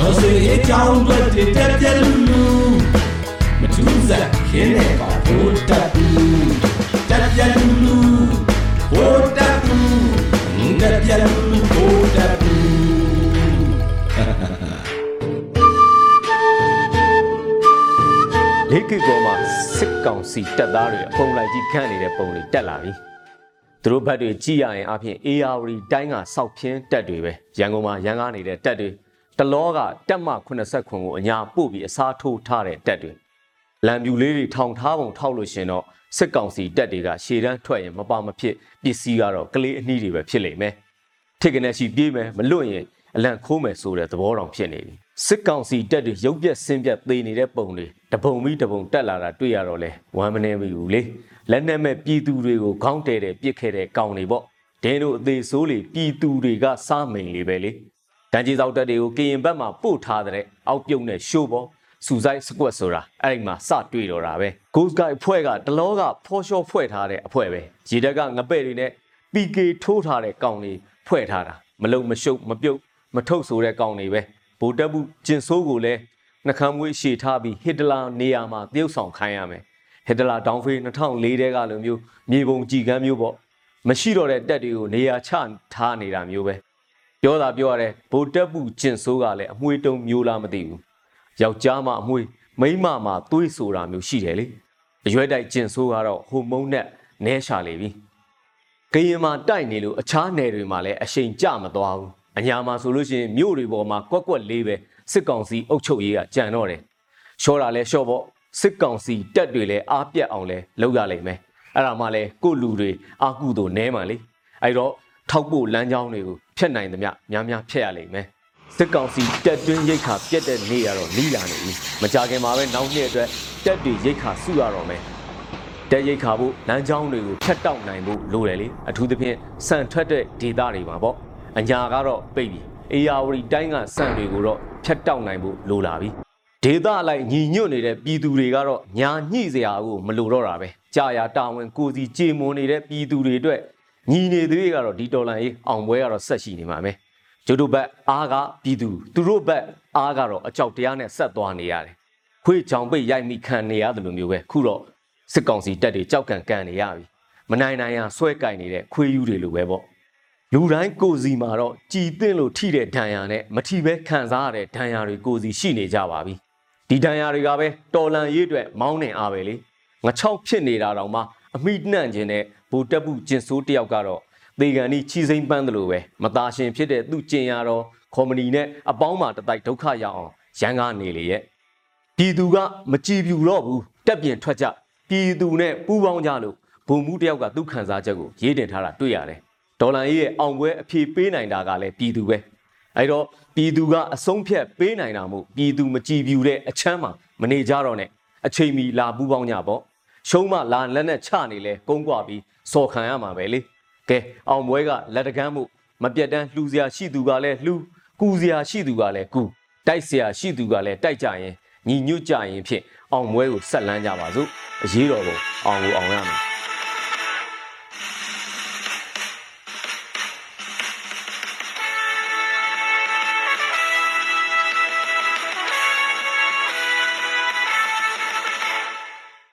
တော်စေအကြောင်းတွေတက်ပြက်လူလူမထူးစားခင်းနေပါဘိုးတက်ဘူးတက်ပြက်လူလူဘိုးတက်ဘူးတက်ပြက်လူလူဘိုးတက်ဘူးလေးကီကောမှာစစ်ကောင်စီတပ်သားတွေအပုံလိုက်ကြီးခန့်နေတဲ့ပုံတွေတက်လာပြီသူတို့ဘက်တွေကြည့်ရရင်အပြင် AR တိုင်းကစောက်ဖြင်းတက်တွေပဲရန်ကုန်မှာရန်ကားနေတဲ့တက်တွေ တလောကတက်မ89ခွန်ကိုအညာပို့ပြီးအစားထိုးထားတဲ့တက်တွေလံပြူလေးတွေထောင်ထားပုံထောက်လို့ရှင်တော့စစ်ကောင်စီတက်တွေကရှေ့တန်းထွက်ရင်မပါမဖြစ်ပစ္စည်းကတော့ကလေးအနှီးတွေပဲဖြစ်လိမ့်မယ်ထိတ်ကနေရှိပြေးမယ်မလွတ်ရင်အလန့်ခိုးမယ်ဆိုတဲ့သဘောတောင်ဖြစ်နေပြီစစ်ကောင်စီတက်တွေရုပ်ပြက်ဆင်းပြက်သေးနေတဲ့ပုံတွေတပုံပြီးတပုံတက်လာတာတွေ့ရတော့လဲဝမ်းမနေဘူးလေလက်နဲ့မဲ့ပြည်သူတွေကိုခေါင်းတဲတဲ့ပြစ်ခဲ့တဲ့ကောင်တွေပေါ့ဒင်းတို့အသေးဆိုးလေပြည်သူတွေကစားမိန်လေပဲလေ တန်ကြီးစောက်တက်တွေကိုကရင်ဘက်မှာပို့ထားတဲ့အောက်ပြုတ်နဲ့ရှိုးပေါ့စူဆိုင်စကွက်ဆိုတာအဲ့ဒီမှာစတွေ့တော့တာပဲ Ghost Guy ဖွဲ့ကတလောကဖော်ရှော့ဖွဲ့ထားတဲ့အဖွဲ့ပဲရေတက်ကငပဲ့တွေနဲ့ PK ထိုးထားတဲ့ကောင်တွေဖွဲ့ထားတာမလုံမရှုပ်မပြုတ်မထုတ်ဆိုတဲ့ကောင်တွေပဲဗိုလ်တပ်ဘူးကျင်ဆိုးကိုလည်းနှကမ်းမွေးရှေထားပြီးဟစ်တလာနေရာမှာတရုတ်ဆောင်ခိုင်းရမယ်ဟစ်တလာဒေါင်ဖေး2004တဲကလိုမျိုးမြေပုံကြည်ကမ်းမျိုးပေါ့မရှိတော့တဲ့တက်တွေကိုနေရာချထားနေတာမျိုးပဲ ပြောတာပြောရတဲ့ဗိုလ်တပ်ဘူးကျင်ဆိုးကလည်းအမွှေးတုံးမျိုးလားမသိဘူးယောက်ျားမှအမွှေးမိန်းမမှသွေးဆိုတာမျိုးရှိတယ်လေအရွယ်တိုက်ကျင်ဆိုးကတော့ဟိုမုံနဲ့နဲရှာလေပြီကရင်မှာတိုက်နေလို့အခြားနယ်တွေမှာလည်းအရှိန်ကျမသွားဘူးအညာမှာဆိုလို့ရှိရင်မြို့တွေပေါ်မှာကွက်ကွက်လေးပဲစစ်ကောင်စီအုပ်ချုပ်ရေးကကြံတော့တယ်ရှော့တာလဲရှော့ပေါ့စစ်ကောင်စီတက်တွေလဲအားပြတ်အောင်လဲလုပ်ရလိမ့်မယ်အဲ့ဒါမှလဲကို့လူတွေအာကုသို့နဲမှလေအဲ့တော့ ထောက်ဖို့လမ်းကြောင်းတွေကိုဖျက်နိုင်သမျှများများဖျက်ရလိမ့်မယ်စစ်ကောင်စီတက်တွင်းရိတ်ခါပြက်တဲ့နေ့ကတော့လီလာနေပြီမကြခင်မှာပဲနောက်နှစ်အတွက်တက်တွေရိတ်ခါစုရတော့မယ်တက်ရိတ်ခါဖို့လမ်းကြောင်းတွေကိုဖြတ်တောက်နိုင်ဖို့လိုတယ်လေအထူးသဖြင့်စံထွက်တဲ့ဒေသတွေမှာပေါ့အညာကတော့ပိတ်ပြီအေယာဝတီတိုင်းကစံတွေကိုတော့ဖြတ်တောက်နိုင်ဖို့လိုလာပြီဒေသလိုက်ညီညွတ်နေတဲ့ပြည်သူတွေကတော့ညာညှိစရာကိုမလိုတော့တာပဲကြာယာတာဝန်ကိုစီကြေမွန်နေတဲ့ပြည်သူတွေအတွက် ညီနေသေးတွေကတော့ဒီတော်လန်ရေးအောင်ပွဲကတော့ဆက်ရှိနေမှာပဲကျတို့ဘက်အားကပြည်သူသူတို့ဘက်အားကတော့အကြောက်တရားနဲ့ဆက်သွားနေရတယ်ခွေးချောင်ပိတ်ရိုက်မိခံနေရတယ်လို့မျိုးပဲခုတော့စစ်ကောင်စီတပ်တွေကြောက်ကန်ကန်နေရပြီမနိုင်နိုင်ရဆွဲကင်နေတဲ့ခွေးယူတွေလိုပဲပေါ့လူတိုင်းကိုယ်စီမှာတော့ကြည်သင့်လို့ထိတဲ့ဒဏ်ရာနဲ့မထိပဲခံစားရတဲ့ဒဏ်ရာတွေကိုယ်စီရှိနေကြပါပြီဒီဒဏ်ရာတွေကပဲတော်လန်ရေးအတွက်မောင်းနေအားပဲလေငချောက်ဖြစ်နေတာတောင်မှအမိနှံ့ခြင်းနဲ့ ဘူတက်ပုကျင်ဆိုးတယောက်ကတော့သေကန်ဤချီစိမ့်ပန်းတယ်လို့ပဲမသားရှင်ဖြစ်တဲ့သူ့ကျင်ရတော့ကော်မတီနဲ့အပေါင်းမှာတတိုက်ဒုက္ခရအောင်ရန်ကားနေလေရဲ့ပြည်သူကမကြည်ပြူတော့ဘူးတက်ပြင်ထွက်ကြပြည်သူနဲ့ပူးပေါင်းကြလို့ဘုံမှုတယောက်ကသူ့ခံစားချက်ကိုရေးတင်ထားတာတွေ့ရတယ်ဒေါ်လာကြီးရဲ့အောင်ပွဲအဖြေပေးနိုင်တာကလည်းပြည်သူပဲအဲ့တော့ပြည်သူကအဆုံးဖြတ်ပေးနိုင်တာမို့ပြည်သူမကြည်ပြူတဲ့အချမ်းမှာမနေကြတော့နဲ့အချိန်မီလာပူးပေါင်းကြပေါ့ရှုံးမလာလက်နဲ့ချနေလဲကုန်းကွာပြီး စော်ခံရမှာပဲလေကဲအောင်ပွဲကလက်တကမ်းမှုမပြတ်တမ်းလှူစရာရှိသူကလည်းလှူကူစရာရှိသူကလည်းကူတိုက်စရာရှိသူကလည်းတိုက်ကြရင်ညီညွတ်ကြရင်ဖြင့်အောင်ပွဲကိုဆက်လန်းကြပါစို့အရေးတော်ပုံအောင်ကိုအောင်ရမယ်